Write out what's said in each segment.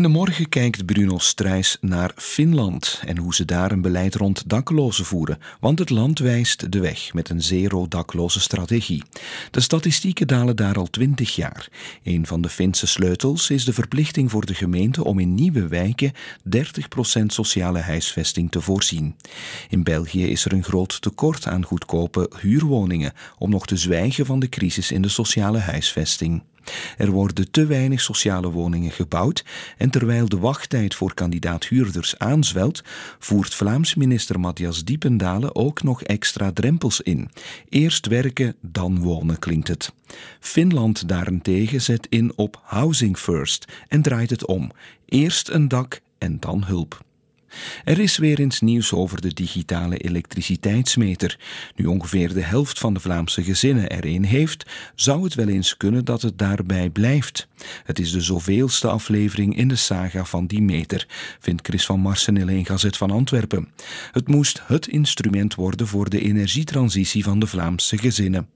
In de morgen kijkt Bruno Strijs naar Finland en hoe ze daar een beleid rond daklozen voeren, want het land wijst de weg met een zero-dakloze strategie. De statistieken dalen daar al twintig jaar. Een van de Finse sleutels is de verplichting voor de gemeente om in nieuwe wijken 30% sociale huisvesting te voorzien. In België is er een groot tekort aan goedkope huurwoningen, om nog te zwijgen van de crisis in de sociale huisvesting. Er worden te weinig sociale woningen gebouwd en terwijl de wachttijd voor kandidaat-huurders aanzwelt, voert Vlaams minister Matthias Diependalen ook nog extra drempels in. Eerst werken, dan wonen klinkt het. Finland daarentegen zet in op housing first en draait het om. Eerst een dak en dan hulp. Er is weer eens nieuws over de digitale elektriciteitsmeter. Nu ongeveer de helft van de Vlaamse gezinnen er een heeft, zou het wel eens kunnen dat het daarbij blijft. Het is de zoveelste aflevering in de saga van die meter, vindt Chris van Marsen in Gazet van Antwerpen. Het moest het instrument worden voor de energietransitie van de Vlaamse gezinnen.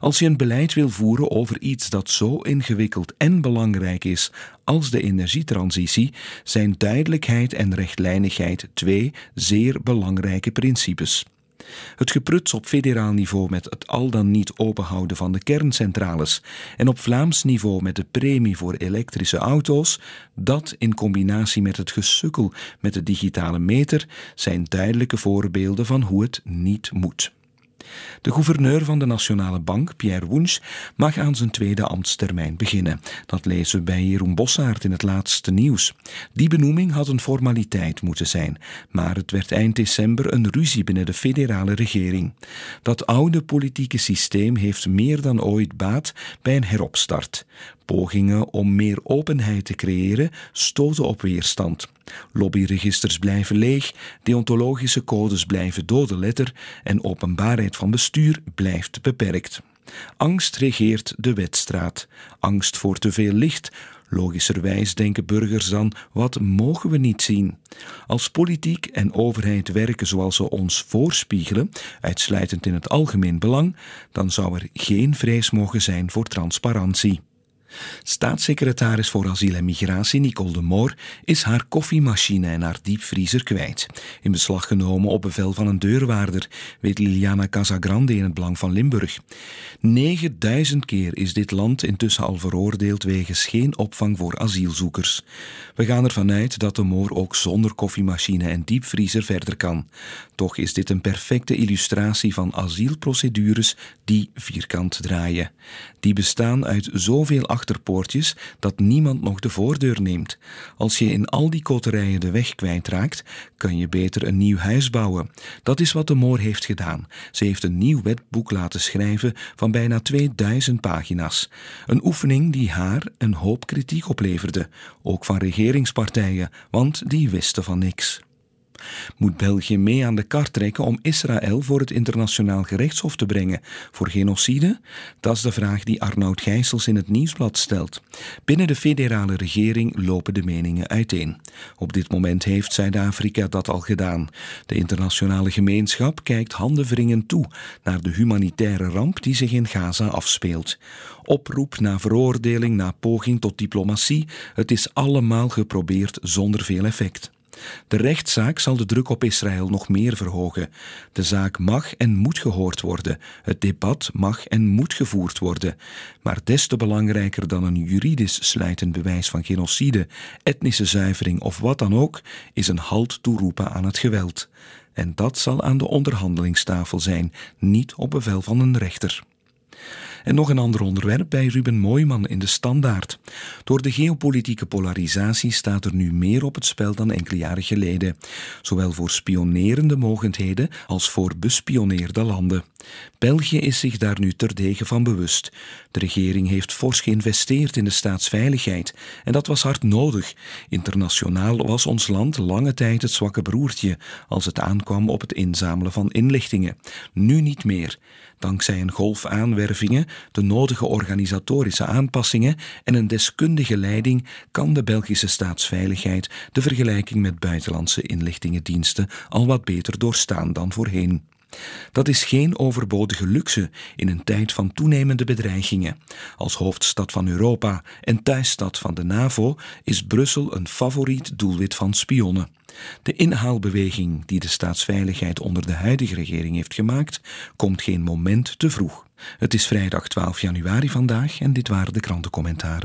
Als je een beleid wil voeren over iets dat zo ingewikkeld en belangrijk is als de energietransitie, zijn duidelijkheid en rechtlijnigheid twee zeer belangrijke principes. Het gepruts op federaal niveau met het al dan niet openhouden van de kerncentrales en op Vlaams niveau met de premie voor elektrische auto's, dat in combinatie met het gesukkel met de digitale meter zijn duidelijke voorbeelden van hoe het niet moet. De gouverneur van de Nationale Bank, Pierre Woens, mag aan zijn tweede ambtstermijn beginnen. Dat lezen we bij Jeroen Bossaert in het laatste nieuws. Die benoeming had een formaliteit moeten zijn, maar het werd eind december een ruzie binnen de federale regering. Dat oude politieke systeem heeft meer dan ooit baat bij een heropstart. Pogingen om meer openheid te creëren stoten op weerstand. Lobbyregisters blijven leeg, deontologische codes blijven dode letter en openbaarheid van bestuur blijft beperkt. Angst regeert de wedstraat. Angst voor te veel licht. Logischerwijs denken burgers dan: wat mogen we niet zien? Als politiek en overheid werken zoals ze ons voorspiegelen, uitsluitend in het algemeen belang, dan zou er geen vrees mogen zijn voor transparantie. Staatssecretaris voor asiel en migratie Nicole de Moor is haar koffiemachine en haar diepvriezer kwijt. In beslag genomen op bevel van een deurwaarder, weet Liliana Casagrande in het Belang van Limburg. 9000 keer is dit land intussen al veroordeeld wegens geen opvang voor asielzoekers. We gaan ervan uit dat de Moor ook zonder koffiemachine en diepvriezer verder kan. Toch is dit een perfecte illustratie van asielprocedures die vierkant draaien. Die bestaan uit zoveel dat niemand nog de voordeur neemt. Als je in al die koterijen de weg kwijtraakt, kan je beter een nieuw huis bouwen. Dat is wat de Moor heeft gedaan. Ze heeft een nieuw wetboek laten schrijven van bijna 2000 pagina's. Een oefening die haar een hoop kritiek opleverde, ook van regeringspartijen, want die wisten van niks. Moet België mee aan de kar trekken om Israël voor het internationaal gerechtshof te brengen voor genocide? Dat is de vraag die Arnoud Gijsels in het nieuwsblad stelt. Binnen de federale regering lopen de meningen uiteen. Op dit moment heeft Zuid-Afrika dat al gedaan. De internationale gemeenschap kijkt handenwringend toe naar de humanitaire ramp die zich in Gaza afspeelt. Oproep na veroordeling, na poging tot diplomatie, het is allemaal geprobeerd zonder veel effect. De rechtszaak zal de druk op Israël nog meer verhogen. De zaak mag en moet gehoord worden. Het debat mag en moet gevoerd worden. Maar des te belangrijker dan een juridisch slijtend bewijs van genocide, etnische zuivering of wat dan ook, is een halt toeroepen aan het geweld. En dat zal aan de onderhandelingstafel zijn, niet op bevel van een rechter. En nog een ander onderwerp bij Ruben Mooiman in de Standaard. Door de geopolitieke polarisatie staat er nu meer op het spel dan enkele jaren geleden. Zowel voor spionerende mogendheden als voor bespioneerde landen. België is zich daar nu terdege van bewust. De regering heeft fors geïnvesteerd in de staatsveiligheid en dat was hard nodig. Internationaal was ons land lange tijd het zwakke broertje als het aankwam op het inzamelen van inlichtingen. Nu niet meer. Dankzij een golf aanwervingen, de nodige organisatorische aanpassingen en een deskundige leiding kan de Belgische staatsveiligheid de vergelijking met buitenlandse inlichtingendiensten al wat beter doorstaan dan voorheen. Dat is geen overbodige luxe in een tijd van toenemende bedreigingen. Als hoofdstad van Europa en thuisstad van de NAVO is Brussel een favoriet doelwit van spionnen. De inhaalbeweging die de staatsveiligheid onder de huidige regering heeft gemaakt, komt geen moment te vroeg. Het is vrijdag 12 januari vandaag en dit waren de krantencommentaren.